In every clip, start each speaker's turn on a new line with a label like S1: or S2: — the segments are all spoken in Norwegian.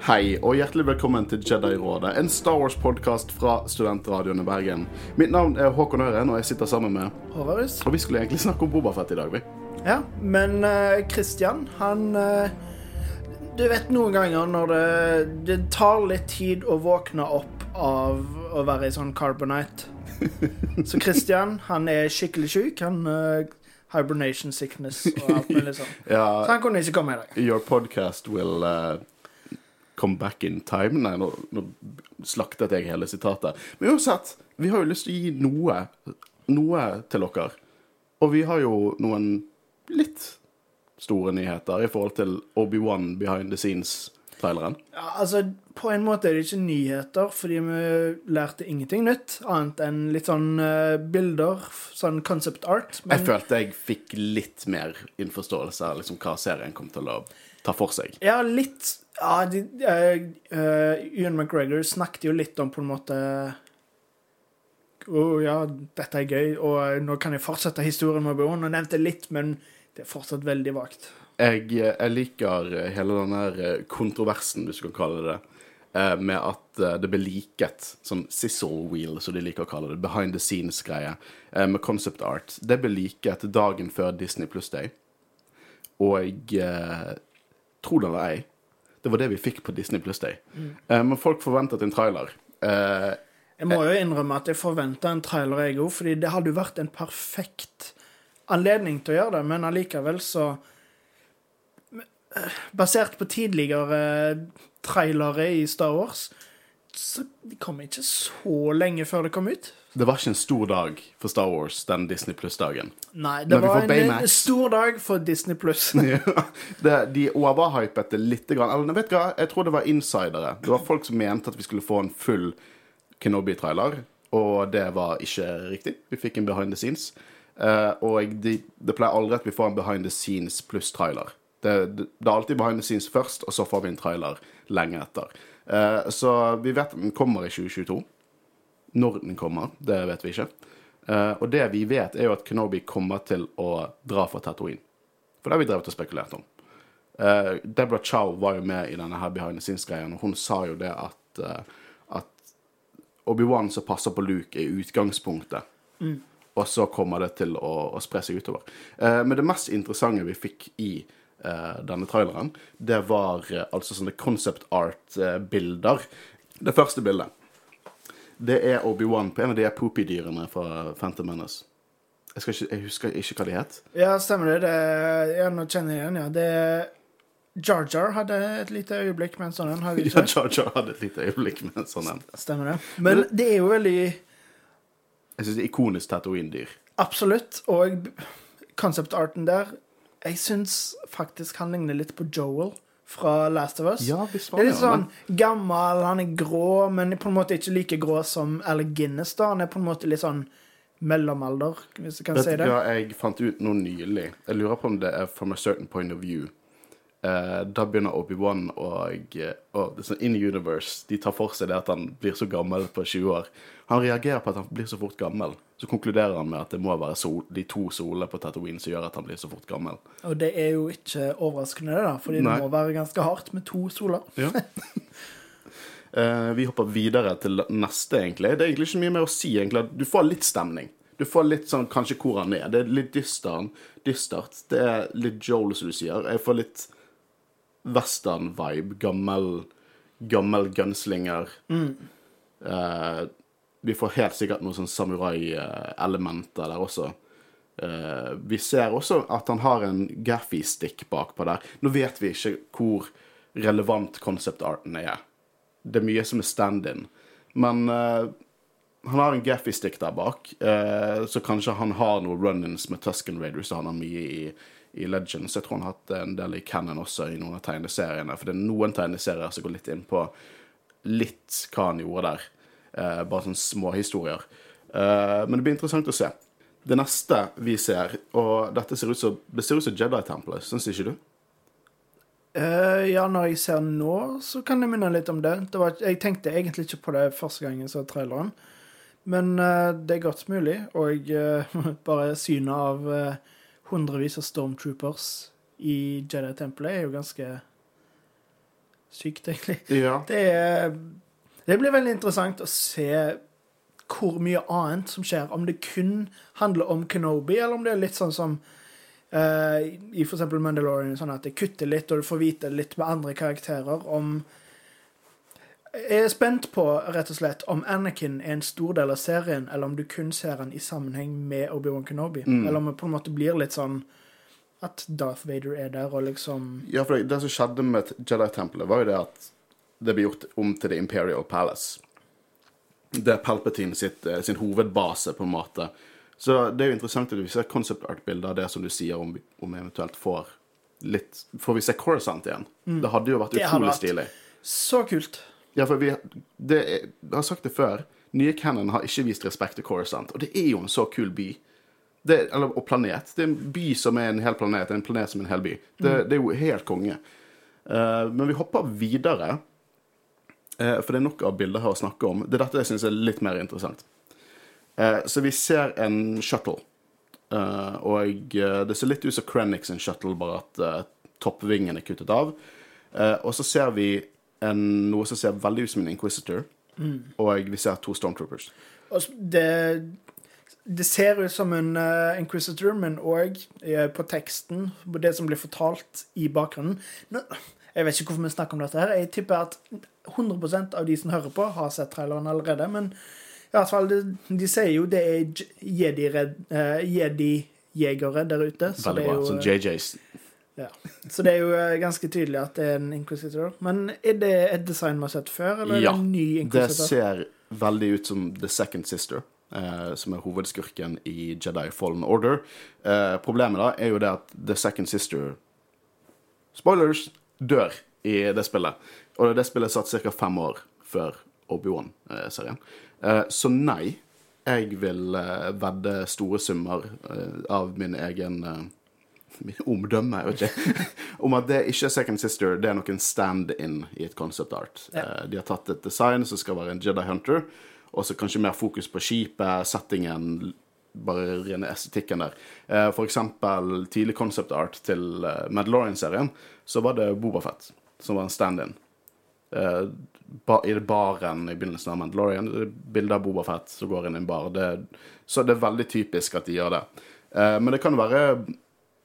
S1: Hei, og hjertelig velkommen til Jedi-rådet, en Star Wars-podkast fra Studentradioen i Bergen. Mitt navn er Håkon Øren, og jeg sitter sammen med
S2: Håvardus.
S1: Og vi skulle egentlig snakke om Bobafett i dag, vi.
S2: Ja, men eh, Christian, han uh, Du vet noen ganger når det, det tar litt tid å våkne opp av å være i sånn carbonite. Så Christian, han er skikkelig sjuk. Han uh, hibernation sickness og alt mulig sånn.
S1: Ja,
S2: Så han kunne ikke komme i dag.
S1: Your podcast will uh, come back in time. Nei, nå, nå slaktet jeg hele sitatet. Men uansett, vi har jo lyst til å gi noe, noe til dere. Og vi har jo noen litt store nyheter i forhold til Obi-Wan behind the scenes-traileren.
S2: Ja, altså, På en måte er det ikke nyheter, fordi vi lærte ingenting nytt. Annet enn litt sånn uh, bilder, sånn concept art.
S1: Jeg følte jeg fikk litt mer innforståelse av liksom, hva serien kom til å ta for seg.
S2: Ja, litt Ja, de, eh, uh, Ian McGregor snakket jo litt om på en måte Å ja, dette er gøy, og eh, nå kan jeg fortsette historien med Obi-Wan. Og nevnte litt, men det er fortsatt veldig vagt.
S1: Jeg, jeg liker hele den der eh, kontroversen, hvis du kan kalle det det, eh, med at eh, det ble liket, sånn sizzle wheel, som de liker å kalle det, behind the scenes-greie, eh, med concept art. Det ble liket dagen før Disney Plus Day. Og eh, tro det eller ei, det var det vi fikk på Disney Plus Day. Eh, men folk forventet en trailer. Uh,
S2: Jeg må jo innrømme at jeg forventa en trailer, jeg òg, fordi det hadde jo vært en perfekt anledning til å gjøre det, men allikevel så eh, Basert på tidligere trailere i Star Wars, så de kom ikke så lenge før det kom ut.
S1: Det var ikke en stor dag for Star Wars den Disney Plus-dagen.
S2: Nei, det var en,
S1: Baymax.
S2: en stor dag for Disney pluss.
S1: De overhypet det litt. Grann. Eller vet du hva, jeg tror det var insidere. Det var folk som mente at vi skulle få en full Kenobi-trailer, og det var ikke riktig. Vi fikk en behind the scenes. Eh, og de, det pleier aldri at vi får en behind the scenes pluss trailer. Det, det, det er alltid behind the scenes først, og så får vi en trailer lenge etter. Eh, så vi vet den kommer i 2022. Når den kommer, det vet vi ikke. Eh, og det vi vet, er jo at Kenobi kommer til å dra fra Tatooine. For det har vi drevet og spekulert om. Uh, Deborah Chow var jo med i denne her behind the scenes-greien, og hun sa jo det at, eh, at Obi-Wan som passer på Luke, er utgangspunktet. Og så kommer det til å, å spre seg utover. Eh, men det mest interessante vi fikk i eh, denne traileren, det var eh, altså sånne concept art-bilder. det første bildet, det er Obi-Wan på en av de poopy-dyrene fra Phantom Menace. Jeg, ikke, jeg husker ikke hva de het.
S2: Ja, stemmer det. det ja, nå kjenner jeg igjen, ja. Det Jar Jar hadde et lite øyeblikk med en sånn en.
S1: Ja. Jar Jar hadde et lite øyeblikk med en sånn en.
S2: Stemmer det. Men det er jo veldig
S1: Jeg synes det er ikonisk Tatooine-dyr.
S2: Absolutt. Og concept-arten der Jeg syns faktisk han ligner litt på Joel fra Last of Us.
S1: Ja, visst
S2: det er litt sånn gammel, han er grå, men på en måte ikke like grå som Al Guinness. da. Han er på en måte litt sånn mellomalder, hvis jeg kan
S1: Vet
S2: si det.
S1: hva jeg fant ut noe nylig? Jeg lurer på om det er from a certain point of view. Eh, da begynner Obi-Wan og, og det sånn In universe De tar for seg det at han blir så gammel på 20 år. Han reagerer på at han blir så fort gammel. Så konkluderer han med at det må være sol, de to solene på Tatooine som gjør at han blir så fort gammel.
S2: Og det er jo ikke overraskende, det da, fordi
S1: Nei.
S2: det må være ganske hardt med to soler.
S1: Ja. uh, vi hopper videre til neste, egentlig. Det er egentlig ikke mye mer å si. egentlig. Du får litt stemning. Du får litt sånn kanskje hvor han er. Det er litt dystert. dystert. Det er litt Joel, som du sier. Jeg får litt western-vibe. Gammel, gammel gunslinger. Eh, vi får helt sikkert noen sånn samurai-elementer der også. Eh, vi ser også at han har en gaffy-stick bakpå der. Nå vet vi ikke hvor relevant concept-arten er. Det er mye som er stand-in. Men eh, han har en gaffy-stick der bak, eh, så kanskje han har noen run-ins med Tusken Raiders. Så han har mye i, i Legends. Jeg tror han har hatt en del i Cannon også, i noen av tegneseriene. For det er noen tegneserier som går litt inn på litt hva han gjorde der. Eh, bare sånne småhistorier. Eh, men det blir interessant å se. Det neste vi ser, og dette ser ut som, det ser ut som Jedi-tempelet, syns ikke du?
S2: Uh, ja, når jeg ser nå, så kan det minne litt om det. det var, jeg tenkte egentlig ikke på det første gang jeg så traileren. Men uh, det er godt mulig. Og uh, bare synet av hundrevis av stormtroopers i Jedi-tempelet er jo ganske sykt, egentlig.
S1: Ja.
S2: Det, er, det blir veldig interessant å se hvor mye annet som skjer. Om det kun handler om Kenobi, eller om det er litt sånn som uh, i eksempel Mandalorian, sånn at det kutter litt, og du får vite litt med andre karakterer om Jeg er spent på, rett og slett, om Anakin er en stor del av serien, eller om du kun ser han i sammenheng med Obi-Wan Kenobi. Eller om det på en måte blir litt sånn at Darth Vader er der, og liksom
S1: Ja, for det som skjedde med Jedi-tempelet, var jo det at det ble gjort om til The Imperial Palace. Det er Palpatine sitt, eh, sin hovedbase, på en måte. Så det er jo interessant at vi ser concept art-bilder av det som du sier, om, om eventuelt får litt Får vi se Coruscant igjen? Det hadde jo vært
S2: Mm. Det hadde
S1: utrolig
S2: vært-
S1: stilig.
S2: Så kult.
S1: Ja, for vi, det jeg har sagt det før. Nye Cannon har ikke vist respekt til Coruscant. Og det er jo en så kul by. Det, eller, og planet. Det er en by som er en hel planet. En planet som er en hel by. Det, det er jo helt konge. Uh, men vi hopper videre. uh, for det er nok av bilder her å snakke om. Det er dette jeg syns er litt mer interessant. Uh, så vi ser en shuttle. Og det ser litt ut som Krennic sin shuttle, bare at toppvingen er kuttet av. Og så ser vi en, noe som ser veldig ut som en Inquisitor. Og vi ser to Stormtroopers.
S2: Det, det ser ut som en uh, Inquisitor, men òg på teksten, på det som blir fortalt i bakgrunnen Nå, Jeg vet ikke hvorfor vi snakker om dette. her. Jeg tipper at 100% av de som hører på, har sett traileren allerede. Men i hvert fall, de, de sier jo det er jedi-jegere uh, jedi-jegere der ute. Så
S1: Veldig
S2: det er
S1: bra.
S2: jo,
S1: Sånn JJs.
S2: Ja. så det er jo eh, ganske tydelig at det er en Inquisitor. Men er det et design vi har sett før, eller er
S1: Ja,
S2: det en ny Inquisitor?
S1: Det ser veldig ut som The Second Sister, eh, som er hovedskurken i Jedi Fallen Order. Eh, problemet da er jo det at The Second Sister Spoilers! dør i det spillet. Og det spillet satt ca. fem år før Obi-Wan-serien. Eh, så nei, jeg vil eh, vedde store summer eh, av min egen eh, omdømme, jeg vet ikke, om at det ikke er Second Sister, det er noen stand-in i et concept art. Ja. De har tatt et design som skal være en Jedi Hunter, og så kanskje mer fokus på skipet, settingen, bare rene estetikken der. Eh, For eksempel tidlig concept art til eh, Mandalorian-serien, så var det Bobafett som var en stand-in. Eh, I baren i begynnelsen av Mandalorian, bilde av Bobafett som går inn i en bar. Det, så det er veldig typisk at de gjør det. Eh, Men det kan være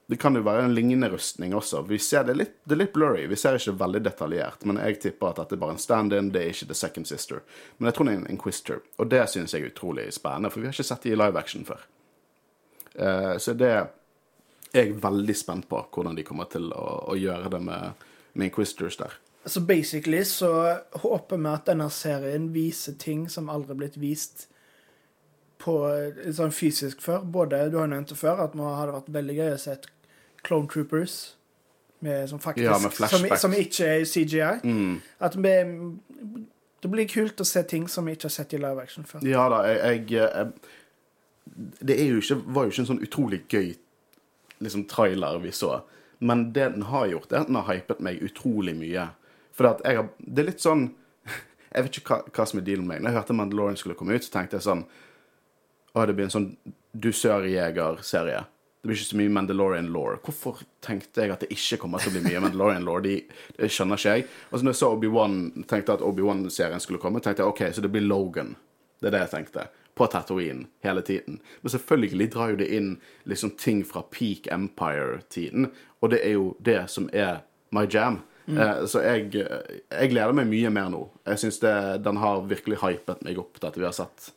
S1: det kan jo være en lignende rustning også. Vi ser det, litt, det er litt blurry. Vi ser ikke veldig detaljert. Men jeg tipper at dette er bare en stand-in. Det er ikke The Second Sister. Men jeg tror det er en Inquisitor. Og det syns jeg er utrolig spennende, for vi har ikke sett det i live action før. Uh, så det er jeg veldig spent på, hvordan de kommer til å, å gjøre det med, med Inquisitors der.
S2: Så basically så håper vi at denne serien viser ting som aldri er blitt vist på eh, sånn fysisk før. Både, du har nevnt det før, at nå hadde vært veldig gøy å se et Clone Troopers med, som faktisk
S1: Ja, med
S2: som, som ikke er CGI. At vi, det blir kult å se ting som vi ikke har sett i live action før.
S1: Ja da, jeg, jeg, jeg Det er jo ikke, var jo ikke en sånn utrolig gøy liksom, trailer vi så. Men det den har gjort, er at den har hypet meg utrolig mye. For at jeg har Det er litt sånn Jeg vet ikke hva, hva som er dealen med meg. Når jeg hørte Mandalorian skulle komme ut, så tenkte jeg sånn Å, det blir en sånn dusørjeger-serie. Det blir ikke så mye Mandalorian law. Hvorfor tenkte jeg at det ikke kommer til å bli mye Mandalorian law? De, det skjønner ikke jeg. Og så når jeg så Obi-Wan, tenkte at Obi-Wan-serien skulle komme, tenkte jeg OK, så det blir Logan. Det er det jeg tenkte. På Tatooine hele tiden. Men selvfølgelig drar jo det inn liksom ting fra peak Empire-tiden, og det er jo det som er my jam. Eh, så jeg, jeg gleder meg mye mer nå. Jeg syns den har virkelig hypet meg opp til at vi har sett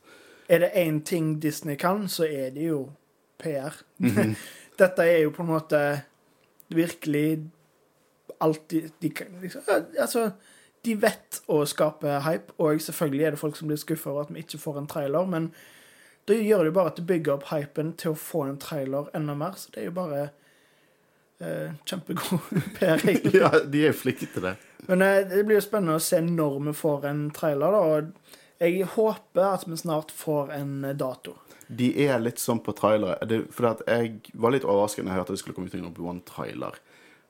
S2: Er det én ting Disney kan, så er det jo PR. Dette er jo på en måte virkelig alt de, de kan liksom, Altså, de vet å skape hype, og selvfølgelig er det folk som blir skuffa over at vi ikke får en trailer, men da gjør det jo bare at det bygger opp hypen til å få en trailer enda mer, så det er jo bare eh, kjempegod PR, egentlig.
S1: Ja, de er flinke til det.
S2: Men eh, det blir jo spennende å se når vi får en trailer, da. Og jeg håper at vi snart får en eh, dato.
S1: De er litt sånn på trailere. Det, for at jeg var litt overrasket når jeg hørte at det skulle komme ut en Obi-Wan-trailer.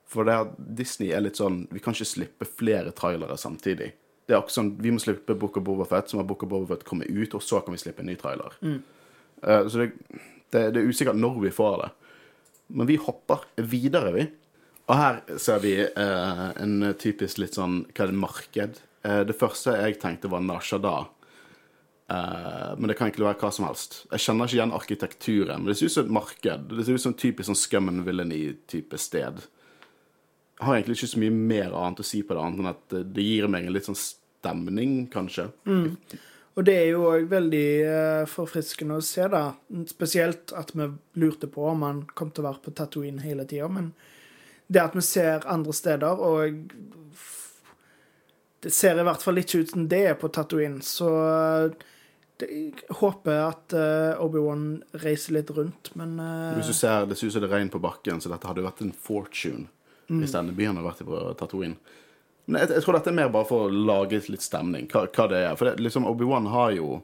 S1: For det at Disney er litt sånn Vi kan ikke slippe flere trailere samtidig. Det er akkurat sånn, Vi må slippe Book of Boba Fett, så må Book of Boba Fett komme ut, og så kan vi slippe en ny trailer. Eh, så det, det, det er usikkert når vi får det. Men vi hopper videre, vi. Og her ser vi eh, en typisk litt sånn Hva er det, marked? Eh, det første jeg tenkte, var Nashada. Eh, men det kan egentlig være hva som helst. Jeg kjenner ikke igjen arkitekturen, men det ser ut som et marked. Det ser ut som en typisk sånn scum and villainy-type sted. Jeg har egentlig ikke så mye mer annet å si på det, annet enn at det, det gir meg en litt sånn stemning, kanskje.
S2: Og det er jo òg veldig eh, forfriskende å se, da. Spesielt at vi lurte på om han kom til å være på Tatooine hele tida. Men det at vi ser andre steder, og det ser i hvert fall ikke ut som det er på Tatooine, så jeg håper at uh, Obi-Wan reiser litt rundt, men uh...
S1: Hvis du ser, Det ser ut som det er regn på bakken, så dette hadde jo vært en fortune hvis denne byen hadde vært på Tatooine. Men jeg, jeg tror dette er mer bare for å lage litt stemning, hva, hva det er. For det, liksom Obi-Wan har jo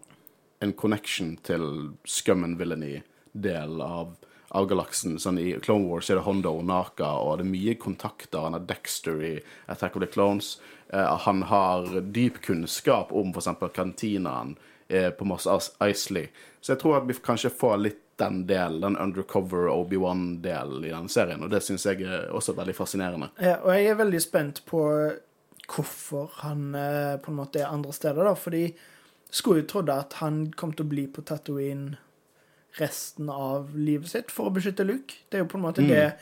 S1: en connection til scum and villainy-del av, av galaksen. Sånn I Clone Wars er det Hondo og Naka, og det er mye kontakter. Han har Dexter i Attack of the Clones. Uh, han har dyp kunnskap om f.eks. kantinaen på Moss Isley. Så jeg tror at vi kanskje får litt den delen, den undercover Obi-Wan-delen i den serien. Og det syns jeg er også veldig fascinerende.
S2: Ja, og jeg er veldig spent på hvorfor han eh, på en måte er andre steder, da. Fordi skulle jo trodd at han kom til å bli på Tatooine resten av livet sitt for å beskytte Luke. Det er jo på en måte det jeg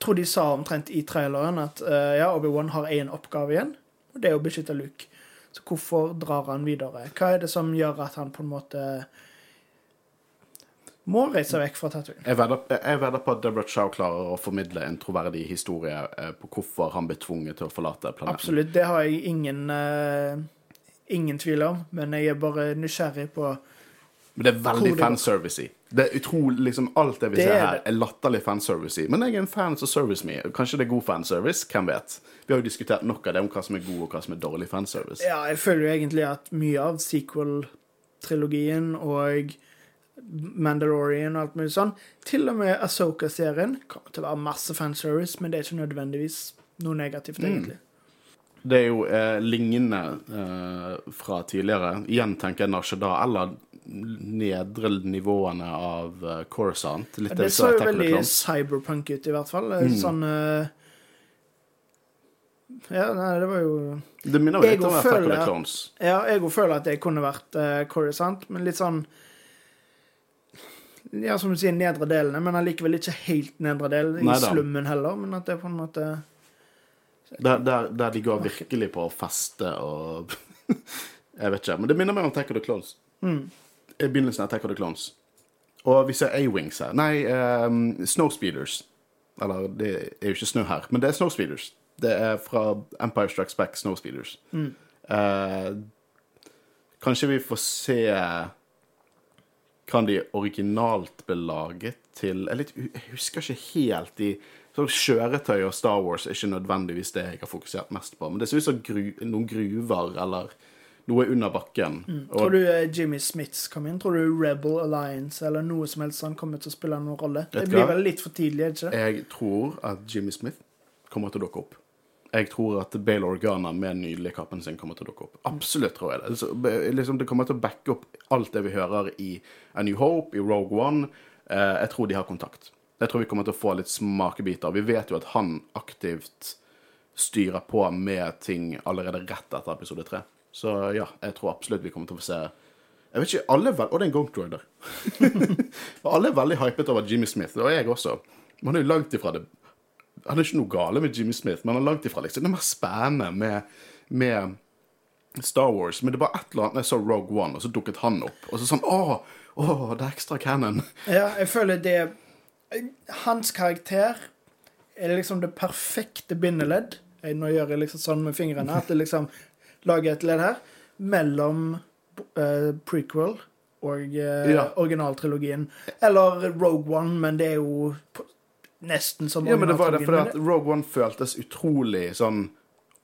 S2: tror de sa omtrent i traileren, at eh, ja, Obi-Wan har én oppgave igjen, og det er å beskytte Luke. Så hvorfor drar han videre? Hva er det som gjør at han på en måte må reise vekk fra Tatooine?
S1: Jeg vedder, på at Deborah Chow klarer å formidle en troverdig historie eh, på hvorfor han ble tvunget til å forlate planeten.
S2: Absolutt, det har jeg ingen, uh, ingen tvil om, men jeg er bare nysgjerrig på
S1: Men det er veldig fanservice-y. Det er utrolig, liksom Alt det vi
S2: Det
S1: ser
S2: er
S1: her, er latterlig fanservice i. Men jeg er en fan som service me. Kanskje det er god fanservice? Hvem vet? Vi har jo diskutert nok av det om hva som er god, og hva som er dårlig fanservice.
S2: Ja, jeg føler jo egentlig at mye av sequel-trilogien og Mandalorian og alt mulig sånn, til og med Asoka-serien, kommer til å være masse fanservice, men det er ikke nødvendigvis noe negativt, egentlig.
S1: Det er jo eh, lignende eh, fra tidligere. Igjen tenker jeg Nashada, eller nedre nivåene av uh, Coruscant. Ja,
S2: Det så jo veldig cyberpunk ut, i hvert fall.
S1: Mm.
S2: Sånn uh, Ja, nei, det var jo
S1: Det minner jo litt om Attack of the Clones.
S2: Ja, jeg føler at det kunne vært uh, Coruscant, men litt sånn Ja, som du sier, nedre delene, men allikevel ikke helt nedre del i
S1: Neida.
S2: slummen heller. Men at det er på en måte
S1: Der, der, der de går virkelig på å feste og Jeg vet ikke. Men det minner meg om Attack of the Clones.
S2: Mm.
S1: I begynnelsen av Attack of the Clones. Og vi ser A-Wings her. Nei, um, Snowspeeders. Eller det er jo ikke snø her, men det er Snowspeeders. Det er fra Empire Strikes Back Snowspeeders.
S2: Mm.
S1: Uh, kanskje vi får se hva de originalt ble laget til Jeg, litt, jeg husker ikke helt de så Kjøretøy og Star Wars er ikke nødvendigvis det jeg har fokusert mest på. Men det ser ut som gru, noen gruver eller noe under bakken. Og,
S2: Tror du eh, Jimmy Smiths kom inn? Tror du Rebel Alliance eller noe som helst han kommer til å spille noen rolle? Det blir vel litt for tidlig, ikke?
S1: jeg tror at Jimmy Smith kommer til å dukke opp. Jeg tror at Bale Organa med den nydelige kappen sin kommer til å dukke opp. Absolutt tror jeg det. Altså, liksom, det kommer til å backe opp alt det vi hører i A New Hope, i Rogue One. Eh, jeg tror de har kontakt. Jeg tror vi kommer til å få litt smakebiter. Vi vet jo at han aktivt styrer på med ting allerede rett etter episode tre. Så ja, jeg tror absolutt vi kommer til å få se Jeg vet ikke, alle Og det er en Ghost droider Og alle er veldig hypet over Jimmy Smith, og jeg også. Man er jo langt ifra det Han er ikke noe gale med Jimmy Smith, men han er langt ifra liksom, det er mer spennende med, med Star Wars. Men det var et eller annet når jeg så Rogue One, og så dukket han opp. Og så sånn Å, å det er ekstra canon.
S2: Ja, jeg føler det Hans karakter er liksom det perfekte bindeledd. Nå gjør jeg liksom sånn med fingrene at det liksom lager et ledd her mellom uh, prequel og uh,
S1: Ja.
S2: originaltrilogien. Eller Rogue One, men det er jo nesten som
S1: Ja, men det var det fordi at Rogue One føltes utrolig sånn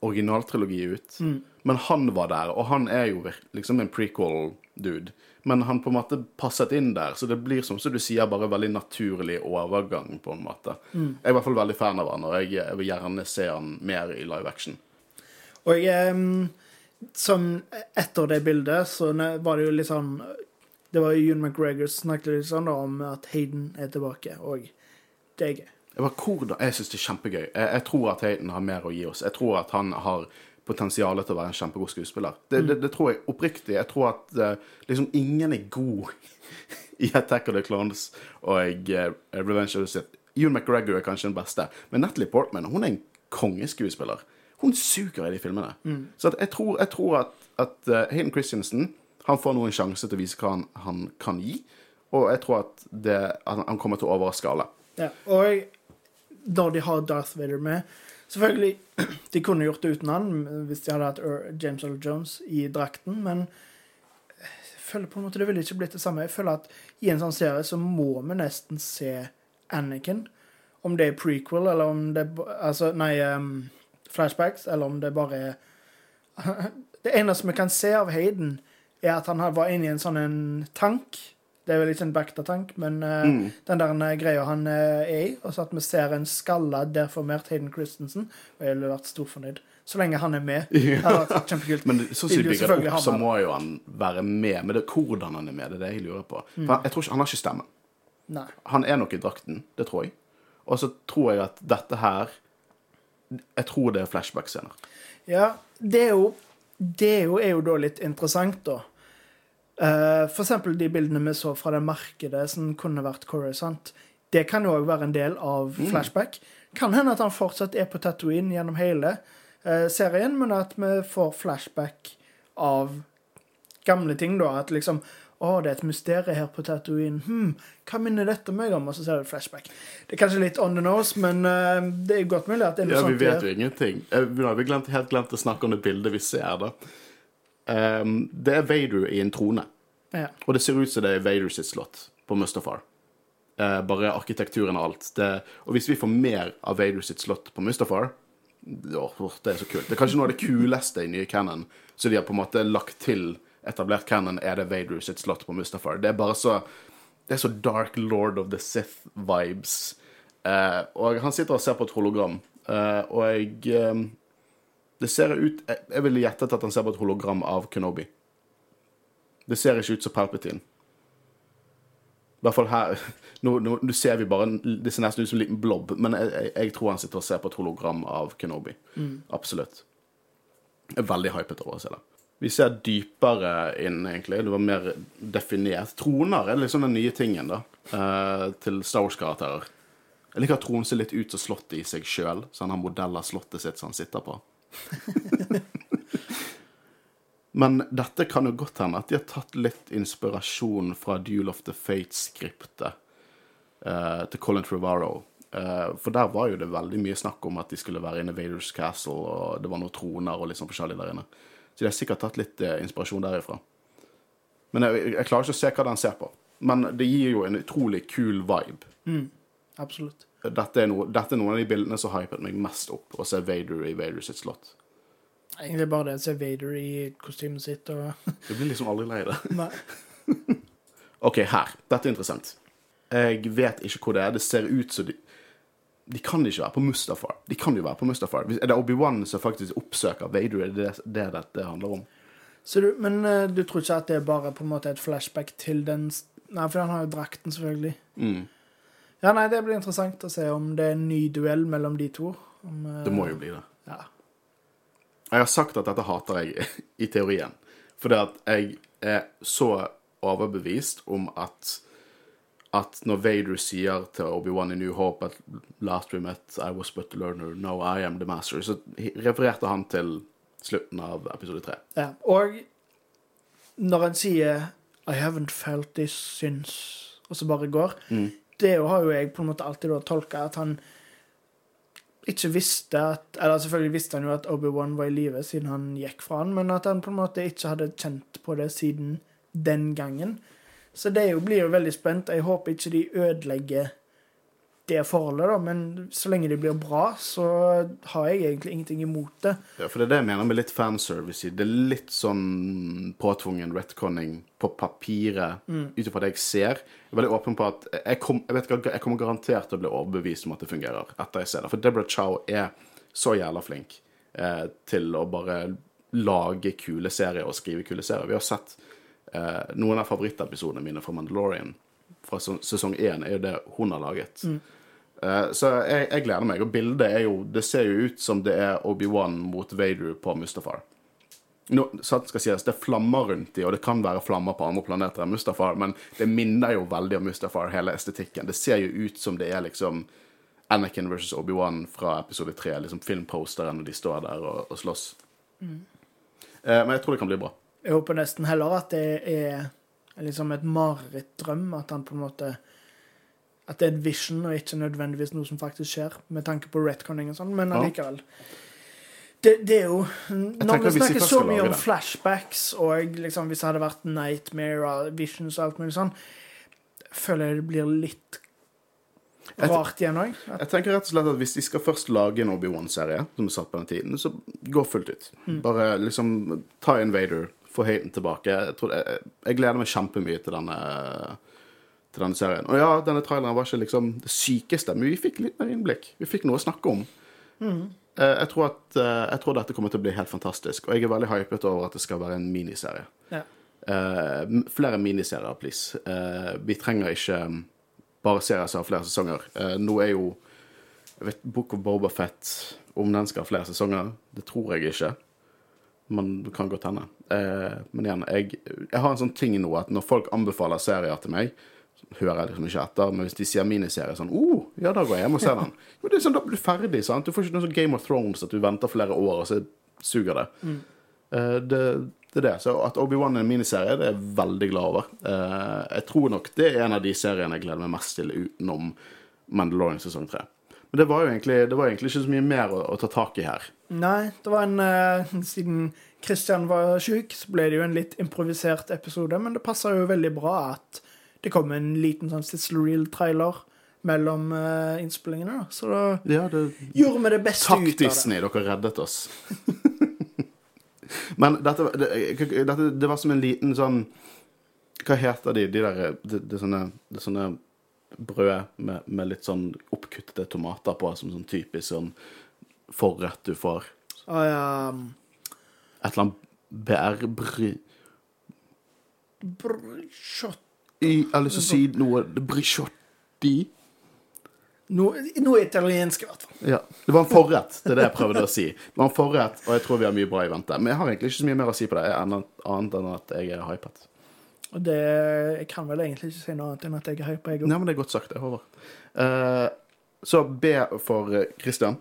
S1: originaltrilogi ut. Men han var der, og han er jo liksom en prequel-dude. Men han på en måte passet inn der, så det blir som så du sier, bare veldig naturlig overgang, på en måte. Jeg er i hvert fall veldig fan av han, og jeg, jeg vil gjerne se han mer i live action.
S2: Og jeg, som etter det bildet, så var det jo litt sånn Det var jo Ewan McGregor som snakket litt sånn da, om at Hayden er tilbake, og det er gøy.
S1: Jeg, syns det er kjempegøy. Jeg, jeg tror at Hayden har mer å gi oss. Jeg tror at han har potensial til å være en kjempegod skuespiller. Det, det, det tror jeg oppriktig. Jeg tror at uh, liksom ingen er god i Attack of the Clones og uh, Revenge of the Sith. Ewan McGregor er kanskje den beste, men Natalie Portman hun er en kongeskuespiller. Hun suger i de filmene. Så at jeg tror, jeg tror at, at uh, Hayden Christensen han får nå en sjanse til å vise hva han, han kan gi, og jeg tror at det, han, han kommer til å overraske alle.
S2: Ja, og da de har Darth Vader med Selvfølgelig, de kunne gjort det uten han hvis de hadde hatt James Earl Jones i drakten, men jeg føler på en måte det ville ikke blitt det samme. Jeg føler at i en sånn serie så må vi nesten se Anakin. Om det er prequel, eller om det er Altså, nei, um, flashbacks, eller om det bare er Det eneste vi kan se av Hayden, er at han var inne i en sånn en tank. Det er vel ikke en Bacta-tank, men eh, den der eh, greia han uh, er i. Og så at vi ser en skalla, deformert Hayden Christensen. Og jeg ville vært storfornøyd. Så lenge han er med. Det hadde vært kjempekult.
S1: Men sånn som de bygger det opp, så må jo han være med. Men det er hvordan han er med, det er det jeg lurer på.
S2: Mm.
S1: For han, jeg tror ikke, han har ikke stemmen.
S2: Nei.
S1: Han er nok i drakten, det tror jeg. Og så tror jeg at dette her Jeg tror det er flashback-scener.
S2: Ja, det er jo Det er jo, er jo da litt interessant, da. Uh, for eksempel de bildene vi så fra det markedet som kunne vært Coruscant. Det kan jo òg være en del av flashback. Kan hende at han fortsatt er på Tatooine gjennom hele uh, serien, men at vi får flashback av gamle ting, da. At liksom Å, det er et mysterium her på Tatooine. Hm, hva minner dette meg om? Og så ser du flashback. Det er kanskje litt on the nose, men uh, det er godt mulig at det er noe
S1: Ja, vi
S2: sånt.
S1: vet jo ingenting. Eh, Vi har glemt, helt glemt å snakke om det bildet vi ser, da. Um, det er Vader i en trone.
S2: Ja.
S1: Og det ser ut som det er Vader sitt slott på Mustafar. Uh, bare arkitekturen og alt. Det, og hvis vi får mer av Vader sitt slott på Mustafar åh, Det er så kult. Det er kanskje noe av det kuleste i nye canon. Så de har på en måte lagt til etablert canon, er det Vader sitt slott på Mustafar. Det er bare så Det er så Dark Lord of the Sith-vibes. Eh, og han sitter og ser på et hologram, eh, og jeg eh, Det ser ut Jeg, jeg ville gjettet at han ser på et hologram av Kenobi. Det ser ikke ut som Palpatine. I hvert fall her Nå, nå, nå ser vi bare Det ser nesten ut som en liten blob, men jeg, jeg, tror han sitter og ser på et hologram av Kenobi. Absolutt. Jeg er veldig hypet over å se det. Vi ser dypere inn, egentlig. Det var mer definert. Troner er liksom den nye tingen, da, eh, til Star Wars-karakterer. Jeg liker at tronen ser litt ut som slottet i seg sjøl, så han har modell slottet sitt som han sitter på. Men dette kan jo godt hende at de har tatt litt inspirasjon fra Duel of the Fate-skriptet eh, til Colin Trevorrow. Eh, for der var jo det veldig mye snakk om at de skulle være inne i Vaders Castle, og det var noen troner og litt sånn forskjellig der inne. Så de har sikkert tatt litt eh, inspirasjon derifra. Men jeg, jeg klarer ikke å se hva den ser på. Men det gir jo en utrolig kul vibe.
S2: Absolutt.
S1: Dette er, noe, dette er noen av de bildene som hypet meg mest opp, å se Vader i Vader sitt slott.
S2: Egentlig bare det å se Vader i kostymet sitt og
S1: Du blir liksom aldri lei det.
S2: Nei.
S1: OK, her. Dette er interessant. Jeg vet ikke hvor det er. Det ser ut som de De kan ikke være på Mustafar. De kan jo være på Mustafar. Er det Obi-Wan som faktisk oppsøker Vader? Er det det dette handler om?
S2: Så du, men uh, du tror ikke at det er bare på en måte et flashback til den Nei, for han har jo drakten, selvfølgelig.
S1: Mm.
S2: Ja, nei, det blir interessant å se om det er en ny duell mellom de to. Om, uh,
S1: Det må jo bli det.
S2: Ja.
S1: Jeg har sagt at dette hater jeg i teorien. Fordi at jeg er så overbevist om at at når Vader sier til Obi-Wan i New Hope at 'Last we met, I was but the learner, now I am the master', så refererte han til slutten av episode tre.
S2: ja. Og når han sier 'I haven't felt this since', og så bare går Det har jo jeg på en måte alltid tolka at han ikke visste at Eller selvfølgelig visste han jo at Obi-Wan var i live siden han gikk fra han, men at han på en måte ikke hadde kjent på det siden den gangen. Så det jo, blir jo veldig spent. Jeg håper ikke de ødelegger det forholdet, da, men så lenge det blir bra, så har jeg egentlig ingenting imot det.
S1: Ja, for det er det jeg mener med litt fanservice. i. Det er litt sånn påtvungen retconning på papiret, ut ifra det jeg ser. Jeg er veldig åpen på at jeg, kom, jeg, vet, jeg kommer garantert til å bli overbevist om at det fungerer etter jeg ser det. For Deborah Chow er så jævla flink eh, til å bare lage kule serier og skrive kule serier. Vi har sett eh, noen av favorittepisodene mine fra Mandalorian fra sesong én, er jo det hun har laget. Eh, så jeg, jeg gleder meg. Og bildet er jo Det ser jo ut som det er Obi-Wan mot Vader på Mustafar. No, sant skal sies, Det er flammer rundt i, og det kan være flammer på andre planeter enn Mustafar, men det minner jo veldig om Mustafar, hele estetikken. Det ser jo ut som det er liksom Anakin versus Obi-Wan fra episode 3, liksom filmposteren når de står der og, og slåss. Eh, men jeg tror det kan bli bra.
S2: Jeg håper nesten heller at det er liksom et marerittdrøm. At han på en måte At det er en vision, og ikke nødvendigvis noe som faktisk skjer, med tanke på retconning og sånn, men allikevel. Det, det er jo Når vi snakker så mye om flashbacks, og liksom hvis det hadde vært Nightmare og Visions og alt mulig sånn, føler jeg det blir litt rart igjen òg.
S1: Jeg tenker rett og slett at Hvis de skal først lage en Obi-Wan-serie, som er satt på den tiden, så gå fullt ut. Bare liksom ta Invader, få høyden tilbake. Jeg, tror, jeg, jeg gleder meg kjempemye til denne, til denne serien. Og ja, denne traileren var ikke liksom det sykeste, men vi fikk litt mer innblikk. Vi fikk noe å snakke om. Mm. Jeg tror, at, eh, jeg tror dette kommer til å bli helt fantastisk, og jeg er veldig hypet over at det skal være en miniserie.
S2: Ja.
S1: Uh, flere miniserier, please. Uh, vi trenger ikke um, bare serier som har flere sesonger. Uh, nå er jo jeg vet, Book of Boba Fett Om den skal ha flere sesonger, det tror jeg ikke. Men det kan godt hende. Eh, men igjen, jeg, jeg har en sånn ting nå at når folk anbefaler serier til meg, hører jeg liksom ikke etter. Men hvis de sier miniserie, sånn oh, ja, da går jeg hjem og ser den. Men det er sånn, Da blir du ferdig. sant? Du får ikke noe sånn Game of Thrones at du venter flere år, og så suger det. Eh, det, det er det. Så at Obi-Wan er en miniserie, det er jeg veldig glad over. Eh, jeg tror nok det er en av de seriene jeg gleder meg mest til utenom Mandalorian sesong tre. Men det var jo egentlig, det var egentlig ikke så mye mer å, å ta tak i her.
S2: Nei, det var en eh, Siden Christian var syk, så ble det jo en litt improvisert episode, men det passa jo veldig bra at det kom en liten sånn sizzle reel-trailer mellom eh, innspillingene, da. Så da
S1: Ja, det,
S2: gjorde vi det beste
S1: takk
S2: ut av det.
S1: Takk, Disney, dere reddet oss. Men dette, det, dette, det var som en liten sånn Hva heter de? De der Det, er sånne, det sånne brød med, med litt sånn oppkuttede tomater på, som sånn typisk sånn forrett du får.
S2: Å ja
S1: Et eller annet bærbry...
S2: brshot.
S1: Jeg har lyst til å si noe Brisciotti.
S2: Noe, noe italiensk, i hvert fall.
S1: Ja. Det var en forrett, det er det jeg prøvde å si. Det var en forrett, og jeg tror vi har mye bra i vente. Men jeg har egentlig ikke så mye mer å si på det, annet, enn at jeg er hypet.
S2: Og det Jeg kan vel egentlig ikke si noe annet enn at jeg er hypa, jeg òg.
S1: Nei, men det er godt sagt, det, Håvard. Uh, så B for eh, Christian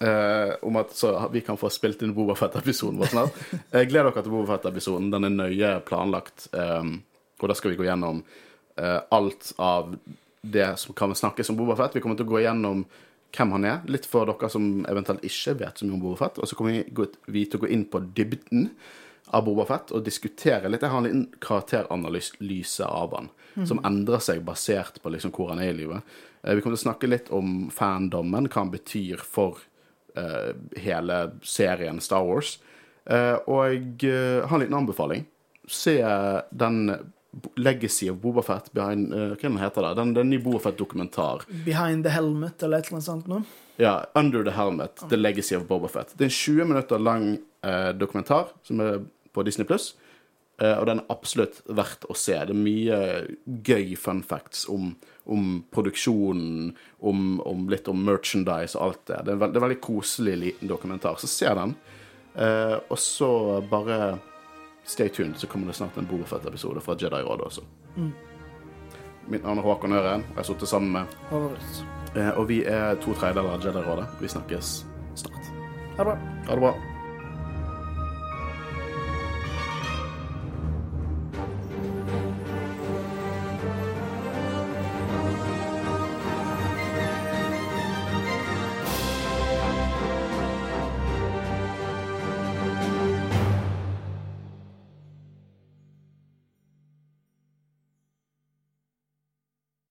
S1: eh, om at så vi kan få spilt inn Bobafett-episoden vår snart. Jeg gleder dere til Bobafett-episoden. Den er nøye planlagt, Um, og da skal vi gå gjennom uh, alt av det som kan snakkes om Bobafett. Vi kommer til å gå gjennom hvem han er, litt for dere som eventuelt ikke vet så mye om Bobafett. Og så kommer vi, vi til å gå inn på dybden av Bobafett og diskutere litt. Jeg har en liten karakteranalyse av han, som endrer seg basert på liksom hvor han er i livet. Eh, Vi kommer til å snakke litt om fandommen, hva han betyr for eh, hele serien Star Wars. Uh, og jeg eh, har en liten anbefaling. Se den Legacy of Bobafett behind uh, Hva den heter det? Den, den nye Bobafett-dokumentar.
S2: Behind the helmet eller et eller annet sånt noe.
S1: Ja, Under the Helmet, The Legacy of Boba Fett. Det er en 20 minutter lang dokumentar som er på Disney Pluss. Eh, og den er absolutt verdt å se. Det er mye gøy fun facts om, om produksjonen, om, om litt om merchandise og alt det. Det er en, veld, det er veldig koselig liten dokumentar, så se den. Eh, og så bare stay tuned, så kommer det snart en Boba Fett-episode fra Jedi-rådet også. Mitt navn er Håkon Øren, og jeg har sittet sammen med
S2: Håvard.
S1: Eh, Og vi er to tredjedeler av Jedi-rådet. Vi snakkes snart.
S2: Ha det bra.
S1: Ha det bra.